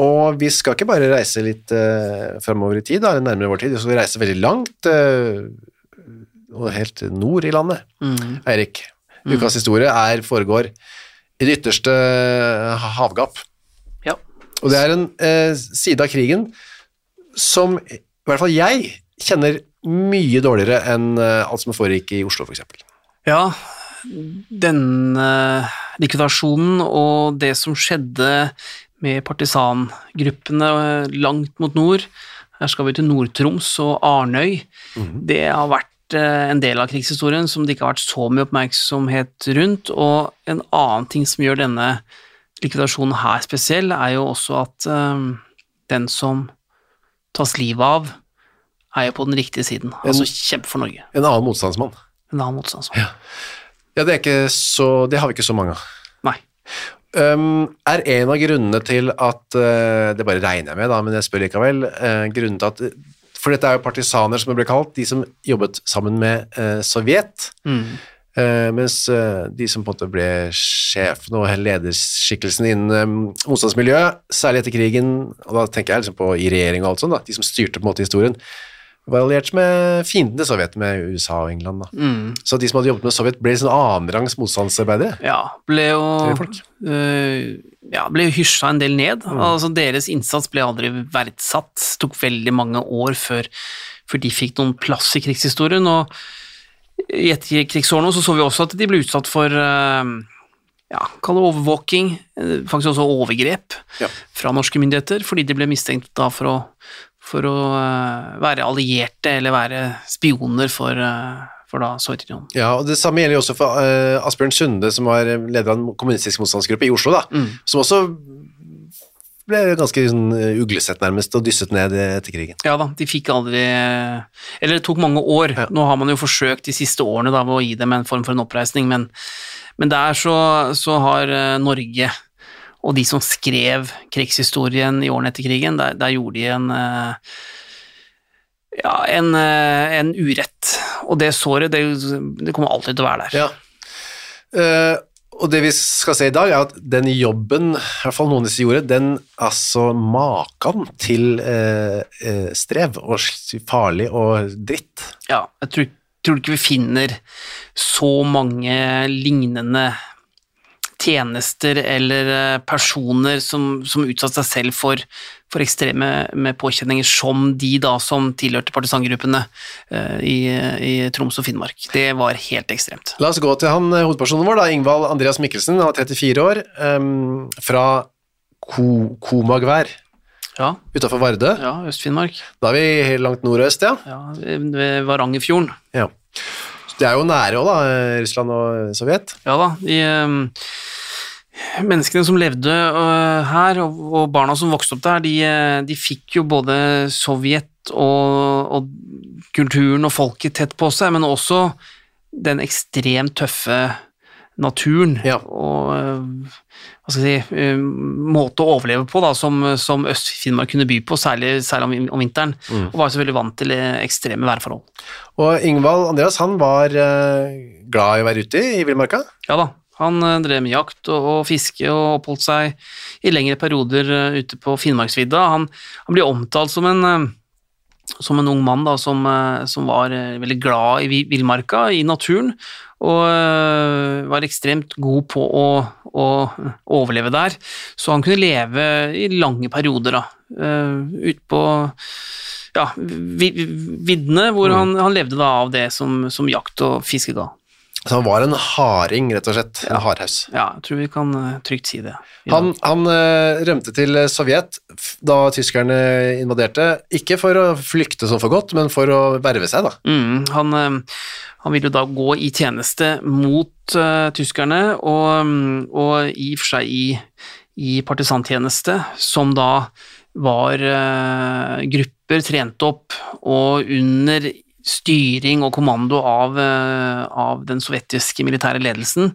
og vi skal ikke bare reise litt uh, fremover i tid, da, nærmere vår tid, vi skal reise veldig langt, uh, og helt nord i landet. Eirik, ukas historie er, foregår i det ytterste havgap. Ja. Og det er en uh, side av krigen som i hvert fall jeg kjenner mye dårligere enn uh, alt som foregikk i Oslo, eksempel. Ja, denne likvidasjonen og det som skjedde med partisangruppene langt mot nord, her skal vi til Nord-Troms og Arnøy, det har vært eh, en del av krigshistorien som det ikke har vært så mye oppmerksomhet rundt, og en annen ting som gjør denne likvidasjonen her spesiell, er jo også at eh, den som tas livet av, er jo på den riktige siden, altså kjempe for Norge. En annen motstandsmann. En annen motstandsmann. Ja, det, er ikke så, det har vi ikke så mange av. Nei. Um, er en av grunnene til at uh, Det bare regner jeg med, da, men jeg spør likevel. Uh, grunnen til at For dette er jo partisaner, som det ble kalt, de som jobbet sammen med uh, Sovjet. Uh, mens de som på en måte ble sjefen og lederskikkelsen innen um, motstandsmiljøet, særlig etter krigen, og da tenker jeg liksom på i regjering og alt sånt, da, de som styrte på en måte historien, var alliert med fienden til Sovjet, med USA og England. Da. Så de som hadde jobbet med Sovjet, ble sånn annenrangs motstandsarbeidere. Ja, ble jo øh, ja, ble hysja en del ned. Altså, deres innsats ble aldri verdsatt. Det tok veldig mange år før, før de fikk noen plass i krigshistorien. Og i etterkrigsårene så, så vi også at de ble utsatt for øh, ja, kall det overvåking, øh, faktisk også overgrep Ja. fra norske myndigheter, fordi de ble mistenkt for å, for å øh, være allierte eller være spioner for, øh, for da Sovjetunionen. Ja, og Det samme gjelder jo også for uh, Asbjørn Sunde, som var leder av en kommunistisk motstandsgruppe i Oslo, da, som også ble ganske sånn, eh, uglesett nærmest og dysset ned etter krigen. Ja da, de fikk aldri Eller det tok mange år. Ja. Nå har man jo forsøkt de siste årene da, ved å gi dem en form for en oppreisning, men, men der så, så har eh, Norge og de som skrev krigshistorien i årene etter krigen, der, der gjorde de en eh, ja, en, eh, en urett. Og det såret, det, det kommer alltid til å være der. Ja. Uh, og det vi skal se i dag, er at den jobben, i hvert fall noen av disse gjorde, den altså maken til eh, strev og farlig og dritt. Ja, jeg tror, tror ikke vi finner så mange lignende tjenester eller eh, personer som, som utsatte seg selv for, for ekstreme med påkjenninger som de da som tilhørte partisangruppene eh, i, i Troms og Finnmark. Det var helt ekstremt. La oss gå til han, eh, hovedpersonen vår, da, Ingvald Andreas Mikkelsen, han var 34 år, um, fra Ko Komagvær Ja, utenfor Vardø. ja Øst-Finnmark. Da er vi helt langt nordøst, ja. Ja, ved Varangerfjorden. ja. Det er jo nære òg, da, Russland og Sovjet. Ja da, de menneskene som levde øh, her, og, barna som vokste opp der, de, eh, de fikk jo både Sovjet og, og kulturen og folket tett på seg, men også den ekstremt tøffe naturen Ja. og øh, hva skal jeg si, øh, måte å overleve på da, som, som Øst-Finnmark kunne by på, særlig, særlig om, vinteren. Mm. og var selvfølgelig vant til ekstreme værforhold. Og Ingvald Andreas, han var glad i å være ute i, i villmarka. Ja da, han eh, drev med jakt og, og fiske og oppholdt seg i lengre perioder eh, ute på Finnmarksvidda. Han, han blir omtalt som en, eh, som en ung mann da, som, som var veldig glad i vi- villmarka, i naturen, og var ekstremt god på å, å overleve der. Så han kunne leve i lange perioder da, uh, ut på ja, viddene, hvor han, han levde da av det som, som jakt og fiske ga. Så han var en harding, rett og slett. En hardhaus. Ja, jeg tror vi kan eh, trygt si det. Han, han eh, rømte til Sovjet da tyskerne invaderte, ikke for å flykte sånn for godt, men for å verve seg, da. Mm, han, eh, han ville jo da gå i tjeneste mot uh, tyskerne, og, mm, og i og for seg i, i partisantjeneste, som da var uh, grupper trent opp og under styring og kommando av, eh, av den sovjetiske militære ledelsen.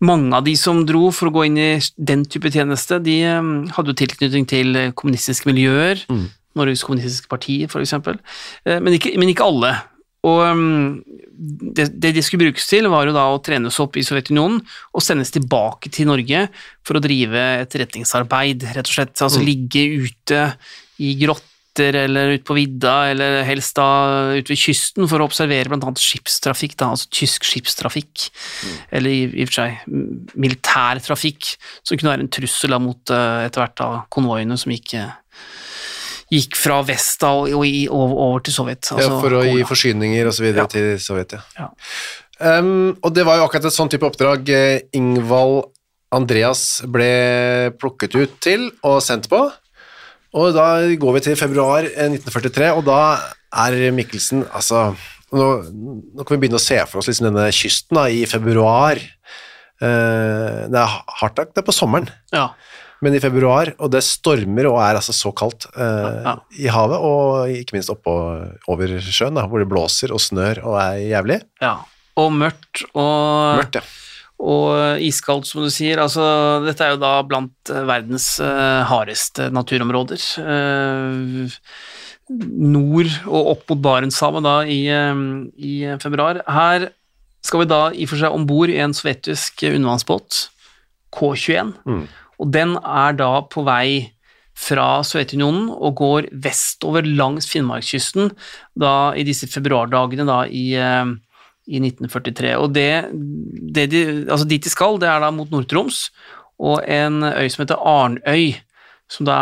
Mange av de som dro for å gå inn i den type tjeneste, de eh, hadde jo tilknytning til kommunistiske miljøer, Norges Kommunistiske Parti eksempel, Eh, men ikke, men ikke alle. Og det, det de skulle brukes til, var jo da å trenes opp i Sovjetunionen og sendes tilbake til Norge for å drive etterretningsarbeid, rett og slett. Altså ligge ute i grotter eller ute på vidda, eller helst da ute ved kysten for å observere annet skipstrafikk, da, altså tysk skipstrafikk, eller i, i og for seg militær militærtrafikk, som kunne være en trussel da mot eh, etter hvert da konvoiene som gikk eh, gikk fra vest da, og, i, over, til Sovjet. ja, altså for å gi forsyninger og så videre Ja. til Sovjet, ja. Ja. Um, og det var jo akkurat et sånn type oppdrag eh, Ingvald Andreas ble plukket ut til og sendt på. Og da går vi til februar eh, 1943, og da er Mikkelsen Altså, nå, nå kan vi begynne å se for oss liksom denne kysten da, i februar. Eh, det er hardt nok, det er på sommeren, Ja, men i februar, og det stormer og er altså så kaldt eh, Ja. i havet, og ikke minst oppå over sjøen, da, hvor det blåser og snør og er jævlig. ja. Og mørkt og, Mørkt, ja. Og iskaldt, som du sier. Altså, dette er jo da blant eh, verdens eh, hardeste naturområder. Eh, nord og opp mot Barentshavet da i, eh, i februar. Her skal vi da i og for seg om bord i en sovjetisk undervannsbåt, K21, Mm. og den er da på vei fra Sovjetunionen og går vestover langs Finnmarkskysten da i disse februardagene da i, eh, i 1943. Og det, det de, altså dit de skal, det er da mot Nord-Troms og en øy som heter Arnøy, som da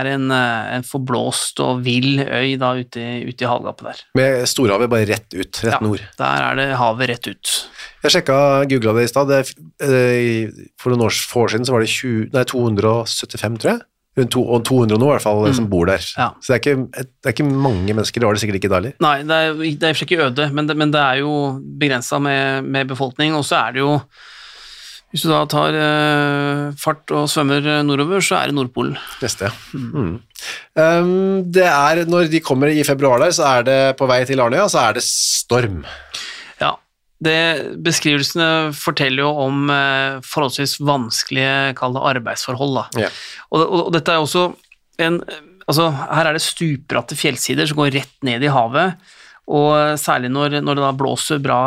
er en, en forblåst og vill øy da ute, ute i havgapet der. Med storhavet bare rett ut, rett Ja, nord. Der er det havet rett ut. Jeg sjekka, googla det i stad. eh, For noen år, år siden så var det 20, nei, 275, tror jeg. Rundt to, og 200 nå, i hvert fall, som bor der. Mm. Ja. Så det er, ikke, det er ikke mange mennesker. Det var det sikkert ikke da heller. Nei, det er, det er ikke øde, men det, men det er jo begrensa med, med befolkning. Og så er det jo Hvis du da tar eh, fart og svømmer nordover, så er det Nordpolen. Neste, ja. Mm. Um, det er, når de kommer i februar der, så er det på vei til Arnøya, så er det storm. Ja. Det, beskrivelsene forteller jo om eh, forholdsvis vanskelige kall det arbeidsforhold. Da. Ja. Og, og, og dette er også en Altså, her er det stupbratte fjellsider som går rett ned i havet. Og særlig når, når det da blåser bra,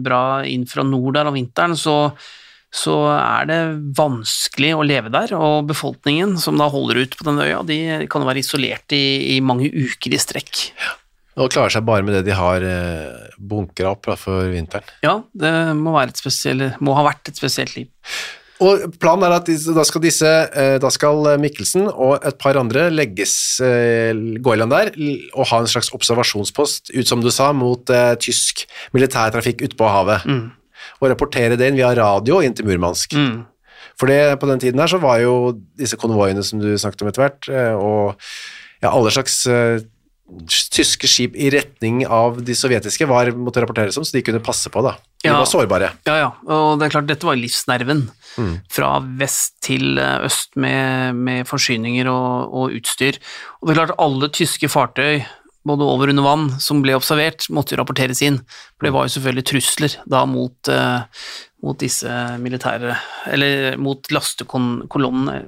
bra inn fra nord der om vinteren, så, så er det vanskelig å leve der. Og befolkningen som da holder ut på den øya, de kan jo være isolert i, i mange uker i strekk. Og klarer seg bare med det de har eh, bunkra opp da, for vinteren. Ja, det må, være et spesielt, må ha vært et spesielt liv. Og planen er at da skal disse, eh, da skal Mikkelsen og et par andre legges, eh, gå i land der og ha en slags observasjonspost, ut som du sa, mot eh, tysk militærtrafikk ute på havet. Og rapportere det inn via radio inn til Murmansk. Mm. For det, på den tiden her så var jo disse konvoiene som du snakket om etter hvert, eh, og ja, alle slags eh, tyske skip i retning av de sovjetiske var, måtte rapporteres om, så de kunne passe på da. De Ja. var sårbare. Ja, ja, og det er klart, dette var livsnerven. Mm. Fra vest til eh, øst med, med forsyninger og, og utstyr. Og det er klart, alle tyske fartøy, både over og under vann, som ble observert, måtte rapporteres inn. For det var jo selvfølgelig trusler da mot, uh, mot disse militære Eller mot lastekolonnene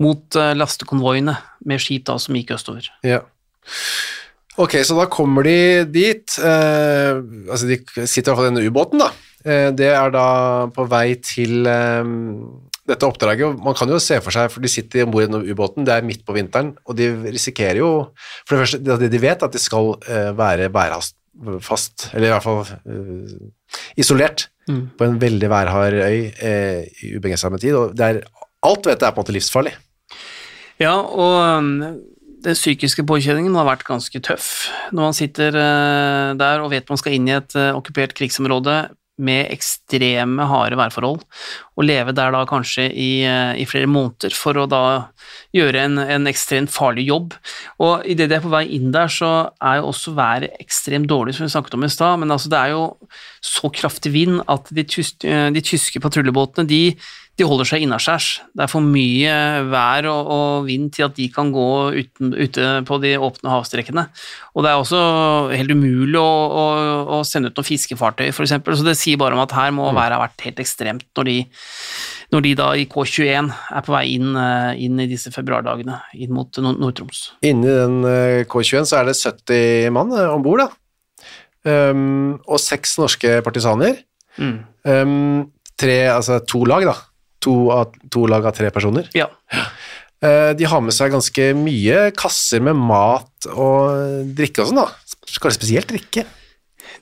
Mot uh, lastekonvoiene med skip da som gikk østover. Ja. Ok, så da kommer de dit. Eh, altså, de sitter i hvert fall i denne ubåten, da. Eh, det er da på vei til eh, dette oppdraget, man kan jo se for seg, for de sitter om bord i ubåten, det er midt på vinteren, og de risikerer jo For det første, det de vet, at de skal eh, være værfast, eller i hvert fall eh, isolert, på en veldig værhard øy eh, i ubegrensa med tid, og er, alt vet jeg er på en måte livsfarlig. Ja, og den psykiske påkjenningen har vært ganske tøff. Når man sitter eh, der og vet man skal inn i et eh, okkupert krigsområde med ekstreme harde værforhold, og leve der da kanskje i, eh, i flere måneder for å da gjøre en, en ekstremt farlig jobb. Og idet de er på vei inn der, så er jo også været ekstremt dårlig, som vi snakket om i stad, men altså det er jo så kraftig vind at de, tyske, de tyske patruljebåtene de de holder seg innaskjærs. Det er for mye vær og, og, vind til at de kan gå uten, ute på de åpne havstrekkene. Og det er også helt umulig å, å, å sende ut noen fiskefartøy, f.eks. Så det sier bare om at her må Mm. været ha vært helt ekstremt når de, når de da i K21 er på vei inn, eh, inn i disse februardagene inn mot Nord- Nord-Troms. Inni den eh, K21 så er det 70 mann eh, om bord, da. Um, og seks norske partisaner. Mm. Um, tre, altså to lag, da. To, av, to lag av tre personer. Ja. Eh, de har med seg ganske mye kasser med mat og drikke og sånn, da. Kanskje spesielt drikke.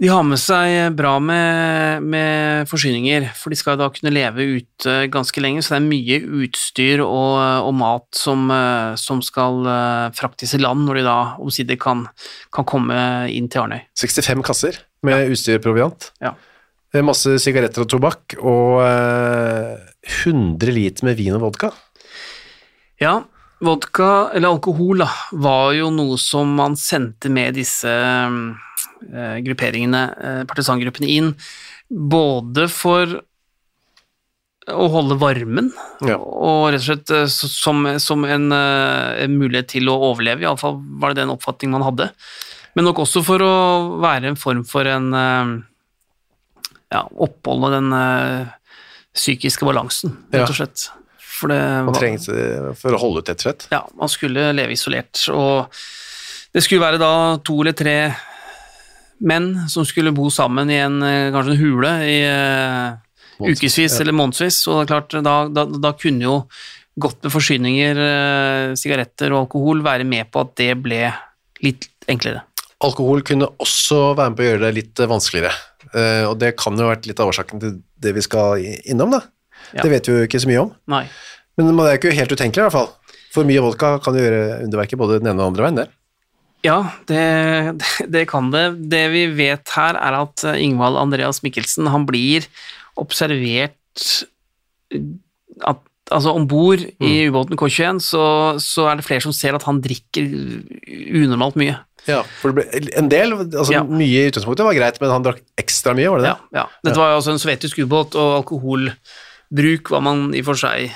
De har med seg bra med, med forsyninger, for de skal da kunne leve ute ganske lenge, så det er mye utstyr og, og mat som, eh, som skal eh, fraktes i land når de da omsider kan, kan komme inn til Arnøy. 65 kasser med utstyr og proviant. Ja. Masse sigaretter og tobakk, og 100 liter med vin og vodka. Ja, vodka, eller alkohol, da, var jo noe som man sendte med disse eh, grupperingene, eh, partisangruppene, inn, både for å holde varmen, Ja. og rett og slett eh, som, som en, eh, en mulighet til å overleve, iallfall var det den oppfatning man hadde. Men nok også for å være en form for en ja, opphold og den eh, psykiske balansen, rett og slett. For det Man trengte det for å holde ut, rett og slett. ja, man skulle leve isolert, og det skulle være da to eller tre menn som skulle bo sammen i en, eh, kanskje en hule i uh, ukevis ja. eller månedsvis, og det er klart, da, da, da kunne jo godt med forsyninger, eh, sigaretter og alkohol være med på at det ble litt enklere. Alkohol kunne også være med på å gjøre det litt eh, vanskeligere, Eh, og det kan jo ha vært litt av årsaken til det vi skal innom, da. Ja. Det vet vi jo ikke så mye om, Nei. men det er jo ikke helt utenkelig i hvert fall. For mye vodka kan jo gjøre underverket både den ene og den andre veien, det. Ja, det, det, kan det. Det vi vet her, er at eh, Ingvald Andreas Mikkelsen han blir observert eh, at Altså Om bord i ubåten K21 så, så er det flere som ser at han drikker unormalt mye. Ja, for det ble, en del, altså Ja. mye i utgangspunktet var greit, men han drakk ekstra mye, var det det? Ja, ja. Dette var jo altså en sovjetisk ubåt, og alkoholbruk var man i og for seg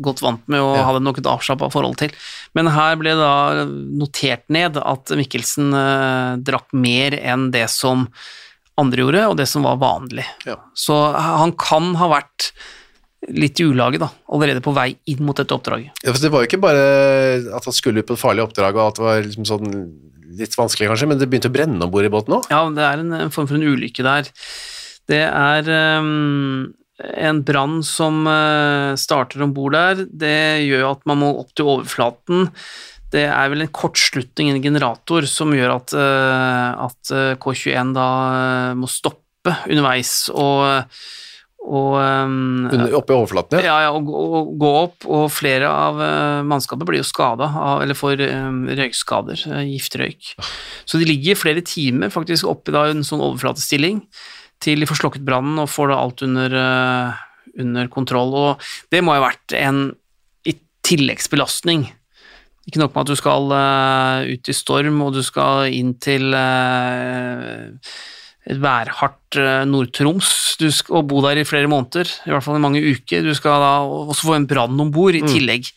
godt vant med og Ja. hadde nok et avslappa forhold til. Men her ble det da notert ned at Mikkelsen eh, drakk mer enn det som andre gjorde, og det som var vanlig. Ja. Så han kan ha vært litt i ulaget, da, allerede på vei inn mot dette oppdraget. Ja, for det var jo ikke bare at han skulle på et farlig oppdrag, og at det var liksom sånn litt vanskelig kanskje, men det begynte å brenne om bord i båten òg. Ja, det er en, en form for en ulykke der. Det er um, en brann som uh, starter om bord der. Det gjør at man må opp til overflaten. Det er vel en kortslutning en generator som gjør at, uh, at eh, K21 da uh, må stoppe underveis og, og um, Oppe i overflaten, ja. ja, ja, og, gå- og gå opp, og flere av uh, mannskapet blir jo skada, eller får um, røykskader, uh, giftrøyk. Så de ligger flere timer faktisk oppe i en sånn overflatestilling til de får slokket brannen og får da alt under, uh, under kontroll. Og det må ha vært en i tilleggsbelastning. Ikke nok med at du skal ut i storm, og du skal inn til et værhardt eh, Nord-Troms du skal, bo der i flere måneder, i hvert fall i mange uker. Du skal da også få en brann om bord i tillegg.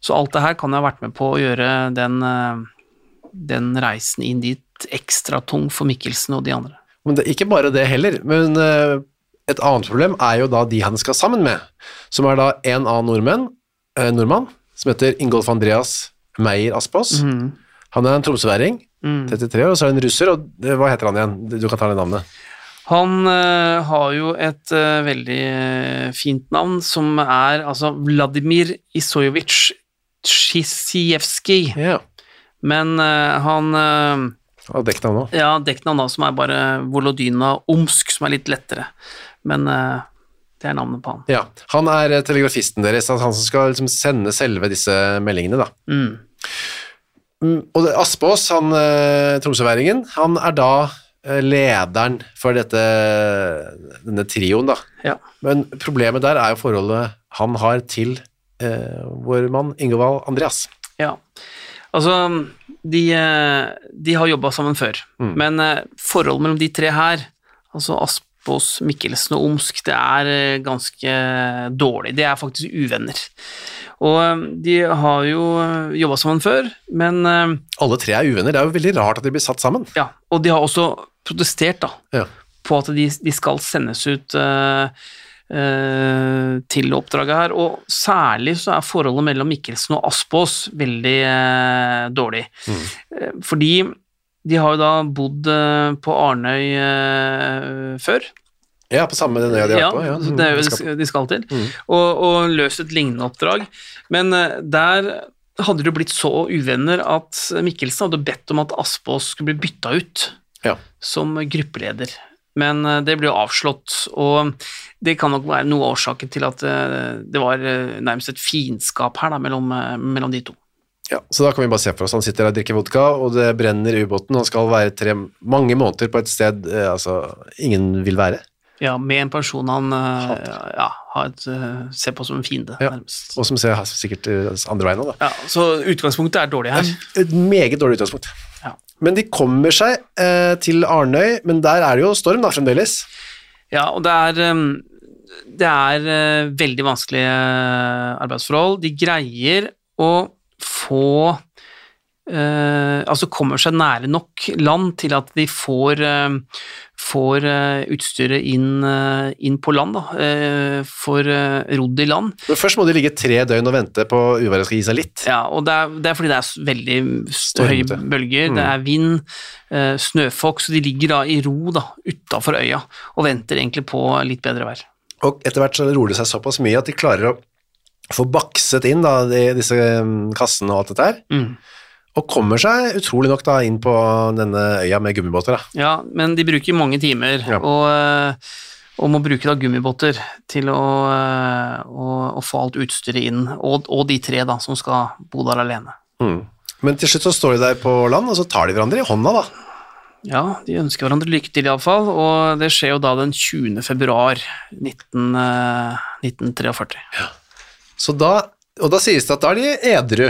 Så alt det her kan jeg ha vært med på å gjøre den, eh, den reisen inn dit ekstra tung for Mikkelsen og de andre. Men det, ikke bare det heller, men eh, et annet problem er jo da de han skal sammen med, som er da en av nordmenn, nordmann, som heter Ingolf Andreas Meyer Aspås. Han er en tromsøværing, Mm. 33 år, og så er han russer, og det, hva heter han igjen? Du kan ta det navnet. Han uh, har jo et uh, veldig eh, fint navn, som er altså Vladimir Isojevitsj Sjisijevskij. Yeah. Men uh, han uh, Og dekknavn òg. Ja, dekknavn som er bare Volodyna Omsk, som er litt lettere. Men det er navnet på han. Ja. Han er telegrafisten deres, han som skal liksom sende selve disse meldingene, da. Mm. Mm, Og Aspås, han eh, tromsøværingen, han er da eh, lederen for dette, denne trioen, da. Ja. Men problemet der er jo forholdet han har til eh, vår mann Ingevald Andreas. Ja, altså de, eh, de har jobba sammen før, Mm. men forholdet mellom de tre her, altså Aspås, Mikkelsen og Omsk, det er ganske dårlig. De er faktisk uvenner. Og eh, de har jo jobba sammen før, men eh, Alle tre er uvenner, det er jo veldig rart at de blir satt sammen. ja, og de har også protestert da, Ja. på at de, de skal sendes ut uh, uh, til oppdraget her, og særlig så er forholdet mellom Mikkelsen og Aspås veldig uh, dårlig. Mm. fordi de har jo da bodd eh, på Arnøy eh, før, Ja, på samme den øya de har ja, vært på. Ja. så det er jo Mm, de skal til, Mm. og, og løst et lignende oppdrag. Men eh, der hadde det blitt så uvenner at Mikkelsen hadde bedt om at Aspås skulle bli bytta ut Ja. som gruppeleder. Men eh, det ble jo avslått, og det kan nok være noe av årsaken til at eh, det var eh, nærmest et fiendskap her da, mellom, eh, mellom de to. Ja, så da kan vi bare se for oss, han sitter der og drikker vodka, og det brenner i ubåten, han skal være tre, mange måneder på et sted eh, altså, ingen vil være, Ja, med en person han eh, ja, har et, eh, ser på som en fiende, Ja. nærmest. og som ser sikkert eh, andre veien òg, da. Ja, så utgangspunktet er dårlig her. Et meget dårlig utgangspunkt. Ja. Men de kommer seg eh, til Arnøy, men der er det jo storm da, fremdeles. Ja, og det er, det er veldig vanskelige arbeidsforhold. De greier å få uh, Altså kommer seg nære nok land til at de får, uh, får uh, utstyret inn, uh, inn på land, da. Får uh, rodd i land. Men først må de ligge tre døgn og vente på uværet skal gi seg litt. Ja, og det er, det er fordi det er veldig høye bølger, bølger, det er vind, snøfokk, så de ligger da i ro da, utafor øya og venter egentlig på litt bedre vær. Og etter hvert så roer det seg såpass mye at de klarer å få bakset inn da, de, disse um, kassene og alt dette her, Mm. Og kommer seg utrolig nok da inn på denne øya med gummibåter da. Ja, men de bruker mange timer, Ja. og, eh, og må bruke da gummibåter til å, eh, å, å få alt utstyret inn, og, og de tre da, som skal bo der alene. Mm. Men til slutt så står de der på land, og så tar de hverandre i hånda da. Ja, de ønsker hverandre lykke til iallfall, og det skjer jo da den 20. februar 19, eh, 1943. Så da, og da sies det at da er de edru,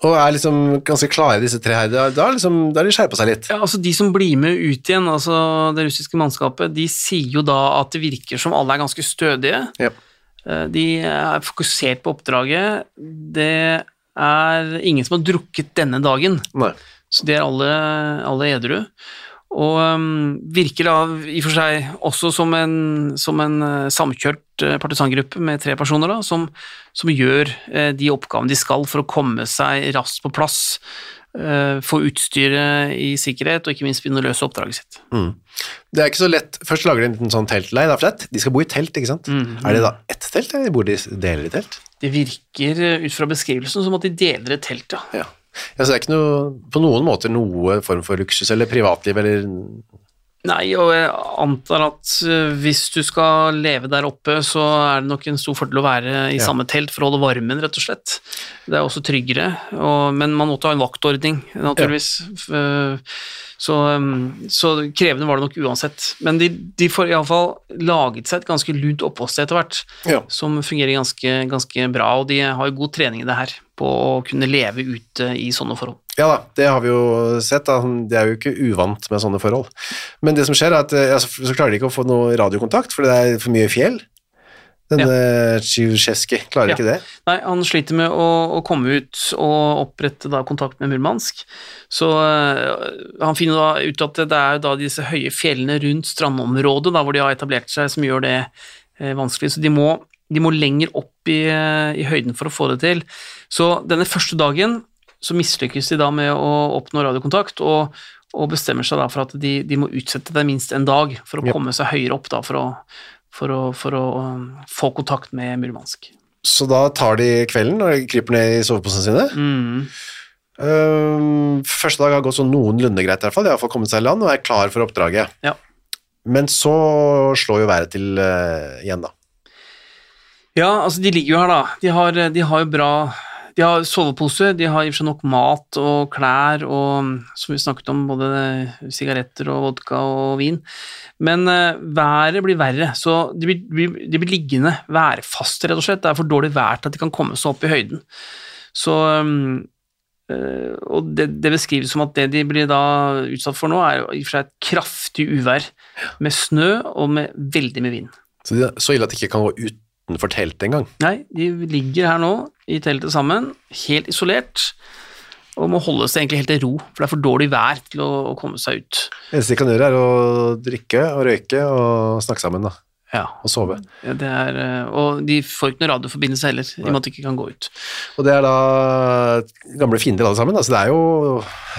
og er liksom ganske klare disse tre her. Da, da, liksom, da de skjerpet seg litt. Ja, altså De som blir med ut igjen, altså det russiske mannskapet, de sier jo da at det virker som alle er ganske stødige. Ja. Eh, De er fokusert på oppdraget. Det er ingen som har drukket denne dagen, Nei. så de er alle, alle edru. Og um, virker da i og for seg også som en, som en eh, samkjørt eh, partisangruppe med tre personer, da, som, som gjør eh, de oppgavene de skal for å komme seg raskt på plass, få utstyret i sikkerhet og ikke minst begynne å løse oppdraget sitt. Mm. Det er ikke så lett. Først lager de en liten sånn teltleir, da, de skal bo i telt, ikke sant? Mhm. Er det da ett telt, eller bor de deler i telt? Det virker ut fra beskrivelsen som at de deler et telt, ja. Ja. Ja. Så det er ikke noe, på noen måter noe form for luksus eller privatliv eller Nei, og jeg antar at eh, hvis du skal leve der oppe, så er det nok en stor fordel å være i Ja. samme telt for å holde varmen, rett og slett. Det er også tryggere, og, men man måtte ha en vaktordning, naturligvis. F- eh, Så, um, så krevende var det nok uansett. Men de, de får iallfall laget seg et ganske lunt oppholdssted etter hvert, Ja. som fungerer ganske, ganske bra, og de har jo god trening i det her, på å kunne leve ute i sånne forhold. Ja da, det har vi jo sett. Da. De er jo ikke uvant med sånne forhold. Men det som skjer, er at eh, altså, så klarer de ikke å få noe radiokontakt, for det er for mye fjell. Denne Tsjivsjevskij klarer Ja. ikke det. Nei, han sliter med å, å komme ut og opprette da kontakt med Murmansk. Så øh, han finner da ut at det er da disse høye fjellene rundt strandområdet da, hvor de har etablert seg, som gjør det eh, vanskelig. Så de må, de må lenger opp i, eh, i høyden for å få det til. Så denne første dagen så mislykkes de da med å oppnå radiokontakt, og, og bestemmer seg da for at de, de må utsette det minst en dag for å Ja. komme seg høyere opp da, for å, for å, for å um, få kontakt med Murmansk. Så da tar de kvelden og kryper ned i soveposene sine. Mm. Ehm, første dag har gått sånn noenlunde greit, i hvert fall. De har fått kommet seg i land og er klar for oppdraget. Ja. Men så slår jo været til uh, igjen, da. Ja, altså de ligger jo her, da. De har, de har jo bra De har sovepose, de har i og for seg nok mat og klær og, som vi snakket om, både sigaretter og vodka og vin. Men uh, været blir verre, så de blir, de blir liggende værfaste, rett og slett. Det er for dårlig vær til at de kan komme seg opp i høyden. Så um, Uh, Og det, det beskrives som at det de blir da utsatt for nå, er i og for seg et kraftig uvær med snø og med veldig med vind. Så, de, så ille at de ikke kan gå utenfor teltet engang. Nei, de ligger her nå i teltet sammen, helt isolert, og må holde seg egentlig helt i ro, for det er for dårlig vær til å, å komme seg ut. Det eneste de kan gjøre, er å drikke og røyke og snakke sammen, da. Ja, Og sove. ja, det er, eh, og de får ikke noe radioforbindelse heller, i og med at de ikke kan gå ut. Og det er da gamle fiender alle sammen, da. Så det er jo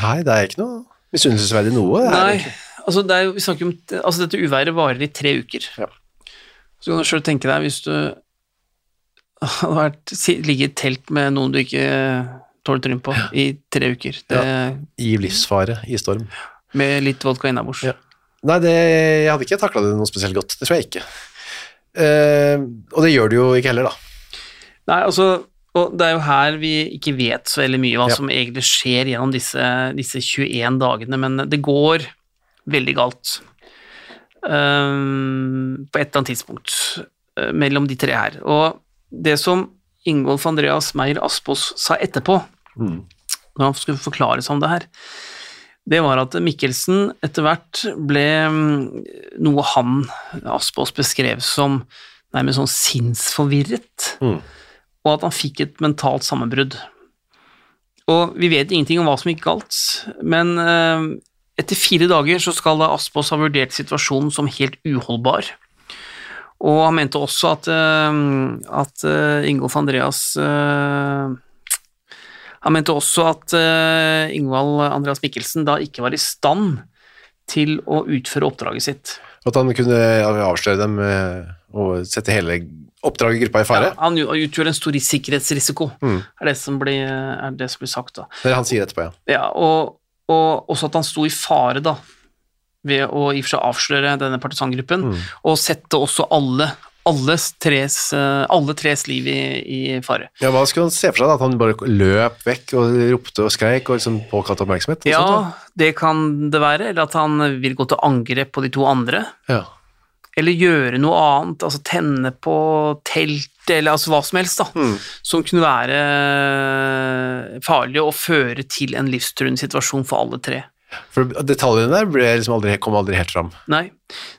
Nei, det er ikke noe misunnelsesverdig noe. det er Nei, altså, det er jo, vi snakker om, altså dette uværet varer i tre uker. Ja. Så kan du selv tenke deg, hvis du hadde vært, ligget i telt med noen du ikke tåler tryn på i tre uker, det, I livsfare i storm. med litt vodka innabords. Ja. Nei, det, jeg hadde ikke takla det noe spesielt godt. Det tror jeg ikke. Eh, og det gjør du jo ikke heller, da. Nei, altså, og det er jo her vi ikke vet så veldig mye hva Ja. som egentlig skjer gjennom disse, disse 21 dagene, men det går veldig galt Ehm, på et eller annet tidspunkt eh, mellom de tre her. Og det som Ingolf Andreas Meyer Aspås sa etterpå, Mm. når han skulle forklare seg om det her, det var at Mikkelsen etter hvert ble mm, noe han, Aspås, beskrev som nærmest sånn sinnsforvirret Mm. og at han fikk et mentalt sammenbrudd. Og vi vet ingenting om hva som gikk galt, men eh, etter fire dager så skal da Aspås ha vurdert situasjonen som helt uholdbar. Og han mente også at, eh, at eh, Ingolf Andreas eh, Han mente også at Ingvald Andreas Mikkelsen da ikke var i stand til å utføre oppdraget sitt. At han kunne avsløre dem og sette hele oppdraget i gruppa i fare. Ja, han utgjør en stor sikkerhetsrisiko, Mm. er, det som blir, er det som blir sagt da. Det det han sier etterpå, ja. Ja, og, og også at han sto i fare da, ved å i og for seg avsløre denne partisangruppen, Mm. og sette også alle, alles tres, eh, alle tres liv i, i fare. ja. Hva skulle han se for seg? da? At han bare løp vekk og ropte og skreik og liksom påkalte oppmerksomhet? Ja, sånt, det kan det være, eller at han vil gå til angrep på de to andre, ja. eller gjøre noe annet, altså tenne på telt, eller altså hva som helst da, Mm. som kunne være farlig og føre til en livstruende situasjon for alle tre. For detaljene der ble liksom aldri, kom aldri helt fram. Nei,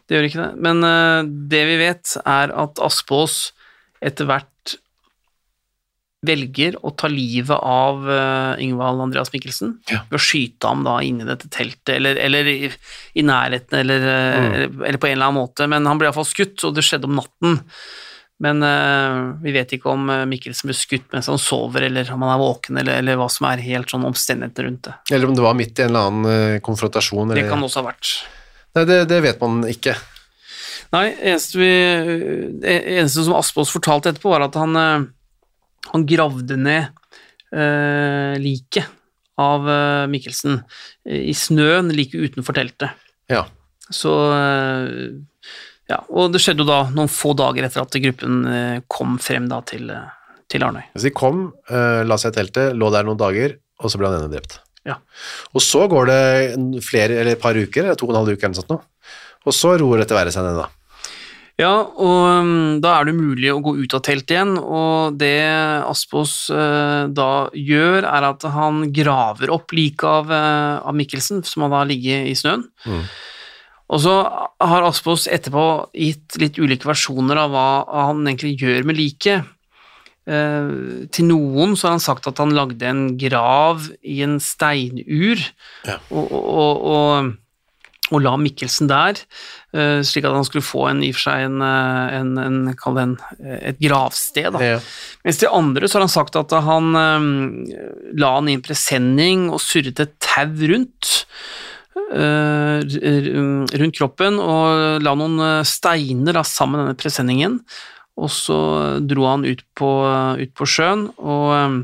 det gjør ikke det. Men uh, det vi vet, er at Aspås etter hvert velger å ta livet av uh, Ingvald Andreas Mikkelsen Ja. ved å skyte ham da inni dette teltet, eller, eller i, i nærheten, eller, eh, Mm. eller, eller på en eller annen måte. Men han ble iallfall skutt, og det skjedde om natten. Men uh, vi vet ikke om eh, Mikkelsen ble skutt mens han sover, eller om han er våken, eller, eller hva som er helt sånn omstendigheter rundt det. Eller om det var midt i en eller annen uh, konfrontasjon. Det kan også ha vært. Nei, det, det vet man ikke. Nei, eneste, vi, det eneste som Aspås fortalte etterpå, var at han, uh, han gravde ned liket av Mikkelsen i snøen like utenfor teltet. Ja. Så Ja, og det skjedde jo da noen få dager etter at gruppen eh, kom frem da til, eh, til Arnøy. Så de kom, eh, la seg i teltet, lå der noen dager, og så ble han ene drept. Ja. Og så går det flere, eller et par uker, eller to og en halv uke eller noe sånt nå. Og så roer dette været seg ned da. Ja, og um, da er det mulig å gå ut av teltet igjen, og det Aspås da gjør, er at han graver opp liket av, av Mikkelsen, som har da ligget i snøen. Mm. Og så har Aspås etterpå gitt litt ulike versjoner av hva han egentlig gjør med liket. Eh, til noen så har han sagt at han lagde en grav i en steinur, Ja. og, og, og, og la Mikkelsen der, eh, slik at han skulle få en, i og for seg en, eh, en, en, kall det en, et gravsted. Ja. Mens til andre så har han sagt at han eh, la han i en presenning og surret et tau rundt, rundt kroppen og la noen eh, steiner da, sammen denne presenningen. Og så dro han ut på, ut på sjøen og, eh,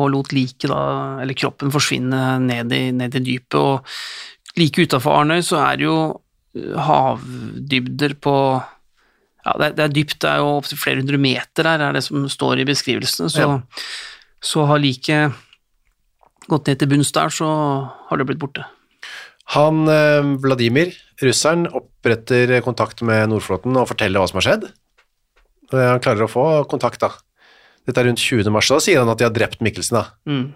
og lot liket, da, eller kroppen, forsvinne ned i, ned i dypet. Og like utafor Arnøy så er det jo eh, havdybder på ja, det er, det er dypt, det er jo opptil flere hundre meter her, er det som står i beskrivelsene. Så, Ja. så har liket gått ned til bunns der, så har det blitt borte. Han, eh, Vladimir, russeren, oppretter kontakt med Nordflåten og forteller hva som har skjedd. Han klarer å få kontakt da. Dette er rundt 20. mars, da sier han at de har drept Mikkelsen da. Mm.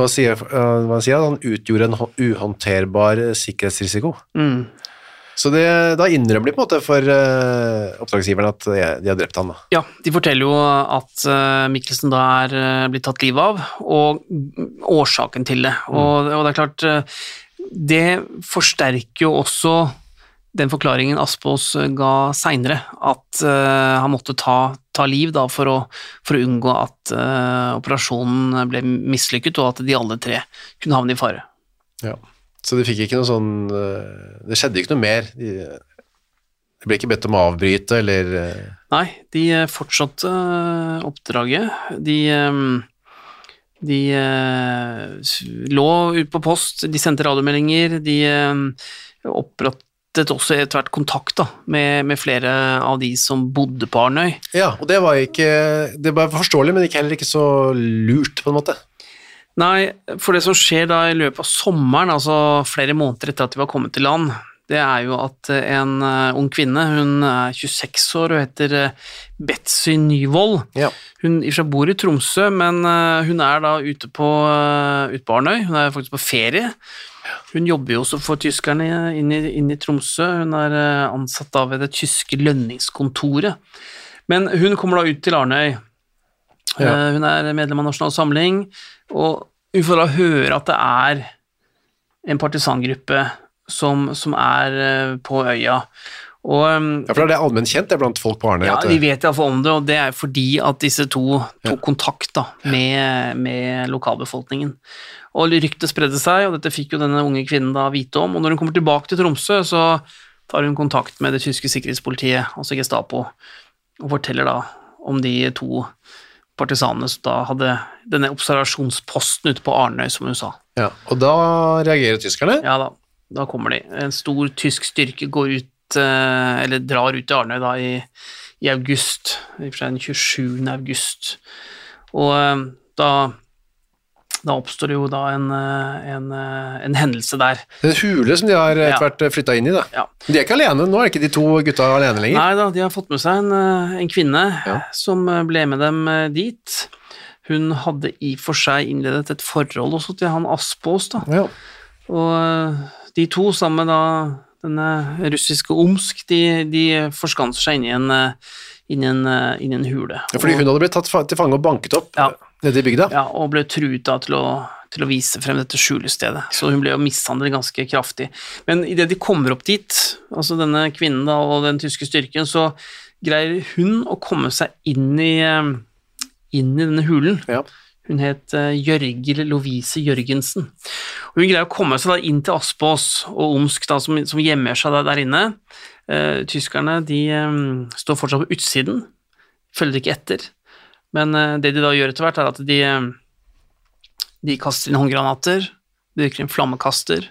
Og sier, eh, hva han sier at han utgjorde en uhåndterbar sikkerhetsrisiko. Mm. Så det, da innrømmer de på en måte for uh, oppdragsgiveren at de, har drept han da. Ja, de forteller jo at uh, Mikkelsen da er uh, blitt tatt livet av, og årsaken til det. Og, og det er klart, det forsterker jo også den forklaringen Aspås eh, ga seinere, at uh, han måtte ta, ta liv da for å, for å unngå at uh, operasjonen ble mislykket, og at de alle tre kunne havne i fare. Ja. Så de fikk ikke noe sånn uh, Det skjedde ikke noe mer. De, de ble ikke bedt om å avbryte, eller Nei, de fortsatte oppdraget. De, eh, de eh, lå ute på post, de sendte radiomeldinger, de eh, opprettet også etter hvert kontakt da, med, med flere av de som bodde på Arnøy. Ja, og det var ikke Det var forståelig, men ikke heller ikke så lurt, på en måte. Nei, for det som skjer da i løpet av sommeren, altså flere måneder etter at de var kommet til land, det er jo at en eh, ung kvinne, hun er 26 år og heter eh, Betsy Nyvold, Ja. Hun bor i Tromsø, men eh, hun er da ute på, eh, ute på Arnøy. Hun er faktisk på ferie. Hun jobber jo også for tyskerne inne i, inn i Tromsø. Hun er eh, ansatt da ved det tyske lønningskontoret. Men hun kommer da ut til Arnøy. Ja. Eh, Hun er medlem av Nasjonal Samling, og hun får da høre at det er en partisangruppe som, som er eh, på øya. Og eh, Ja, for det er allment kjent det er blant folk på Arnøy. ja, vi det- vet iallfall om det, og det er fordi at disse to tok kontakt da, med, med lokalbefolkningen. Og ryktet spredde seg, og dette fikk jo denne unge kvinnen da vite om. Og når hun kommer tilbake til Tromsø, så tar hun kontakt med det tyske sikkerhetspolitiet, altså Gestapo, og forteller da om de to partisanene som da hadde denne observasjonsposten ute på Arnøy, som hun sa. ja, og da reagerer tyskerne. Ja da, da kommer de. En stor tysk styrke går ut, eh, eller drar ut til Arnøy da i, i august, i og for seg den 27. august. Og eh, da, da oppstår det jo da en, eh, en, en hendelse der. En hule som de har Ja. etter hvert flytta inn i. da. Ja. De er ikke alene, nå er ikke de to gutta alene lenger. Nei da, de har fått med seg en, en kvinne Ja. som ble med dem dit. Hun hadde i og for seg innledet et forhold også til han Aspås, da. Ja. Og de to sammen med da denne russiske Omsk, de, de forskanser seg inn i en, eh, inn i en, eh, inn i en hule. Ja, Fordi hun hadde blitt tatt til fange og banket opp Ja. nede i bygda. Ja, og ble truet da til å, til å vise frem dette skjulestedet. Så hun ble jo mishandlet ganske kraftig. Men idet de kommer opp dit, altså denne kvinnen da, og den tyske styrken, så greier hun å komme seg inn i, eh, inn i denne hulen. Ja. Hun het eh, Jørgil Lovise Jørgensen. Og hun greier å komme seg inn til Aspås og Omsk, da, som, som gjemmer seg der, der inne. Uh, tyskerne de um, står fortsatt på utsiden, følger ikke etter. Men uh, det de da gjør etter hvert, er at de, eh, de kaster inn håndgranater, bruker en flammekaster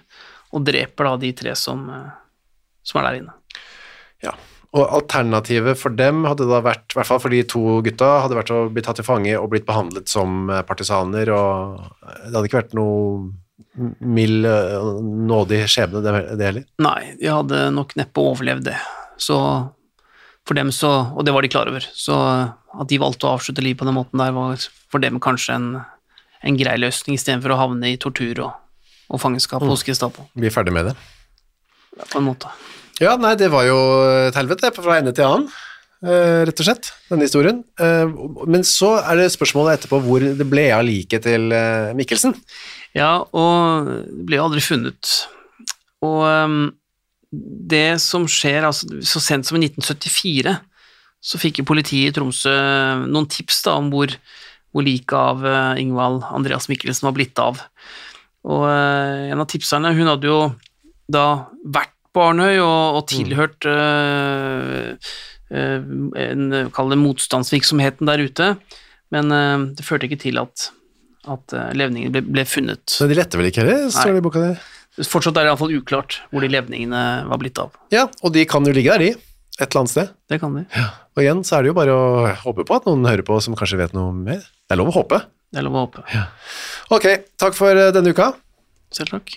og dreper da de tre som, uh, som er der inne. Ja. Og alternativet for dem hadde da vært, i hvert fall for de to gutta, hadde vært å bli tatt til fange og blitt behandlet som eh, partisaner, og det hadde ikke vært noe mild, eh, nådig skjebne det, heller. Nei, de hadde nok neppe overlevd det. Så for dem så, og det var de klar over, så at de valgte å avslutte livet på den måten der, var for dem kanskje en, en grei løsning, istedenfor å havne i tortur og, og fangenskap hos Gestapo, Vi er ferdig med det. Ja, på en måte. Ja, nei, det var jo et helvete fra ende til annen, eh, rett og slett, denne historien. Eh, Men så er det spørsmålet etterpå hvor det ble av liket til eh, Mikkelsen. Ja, og det ble jo aldri funnet. Og ehm, det som skjer, altså så sent som i 1974, så fikk jo politiet i Tromsø noen tips da om hvor, hvor liket av Ingvald Andreas Mikkelsen var blitt av. Og en av tipserne, hun hadde jo da vært på Arnøy og, og tilhørt øh, øh, en, kall det motstandsvirksomheten der ute, men øh, det førte ikke til at, at levningene ble, ble funnet. Så de lette vel ikke heller, står det i boka di. Fortsatt er det iallfall uklart hvor de levningene var blitt av. Ja, og de kan jo ligge der, de. Et eller annet sted. Det kan de. Og igjen så er det jo bare å håpe på at noen hører på som kanskje vet noe mer. Det er lov å håpe. Det er lov å håpe. Ok, takk for denne uka. Selv takk.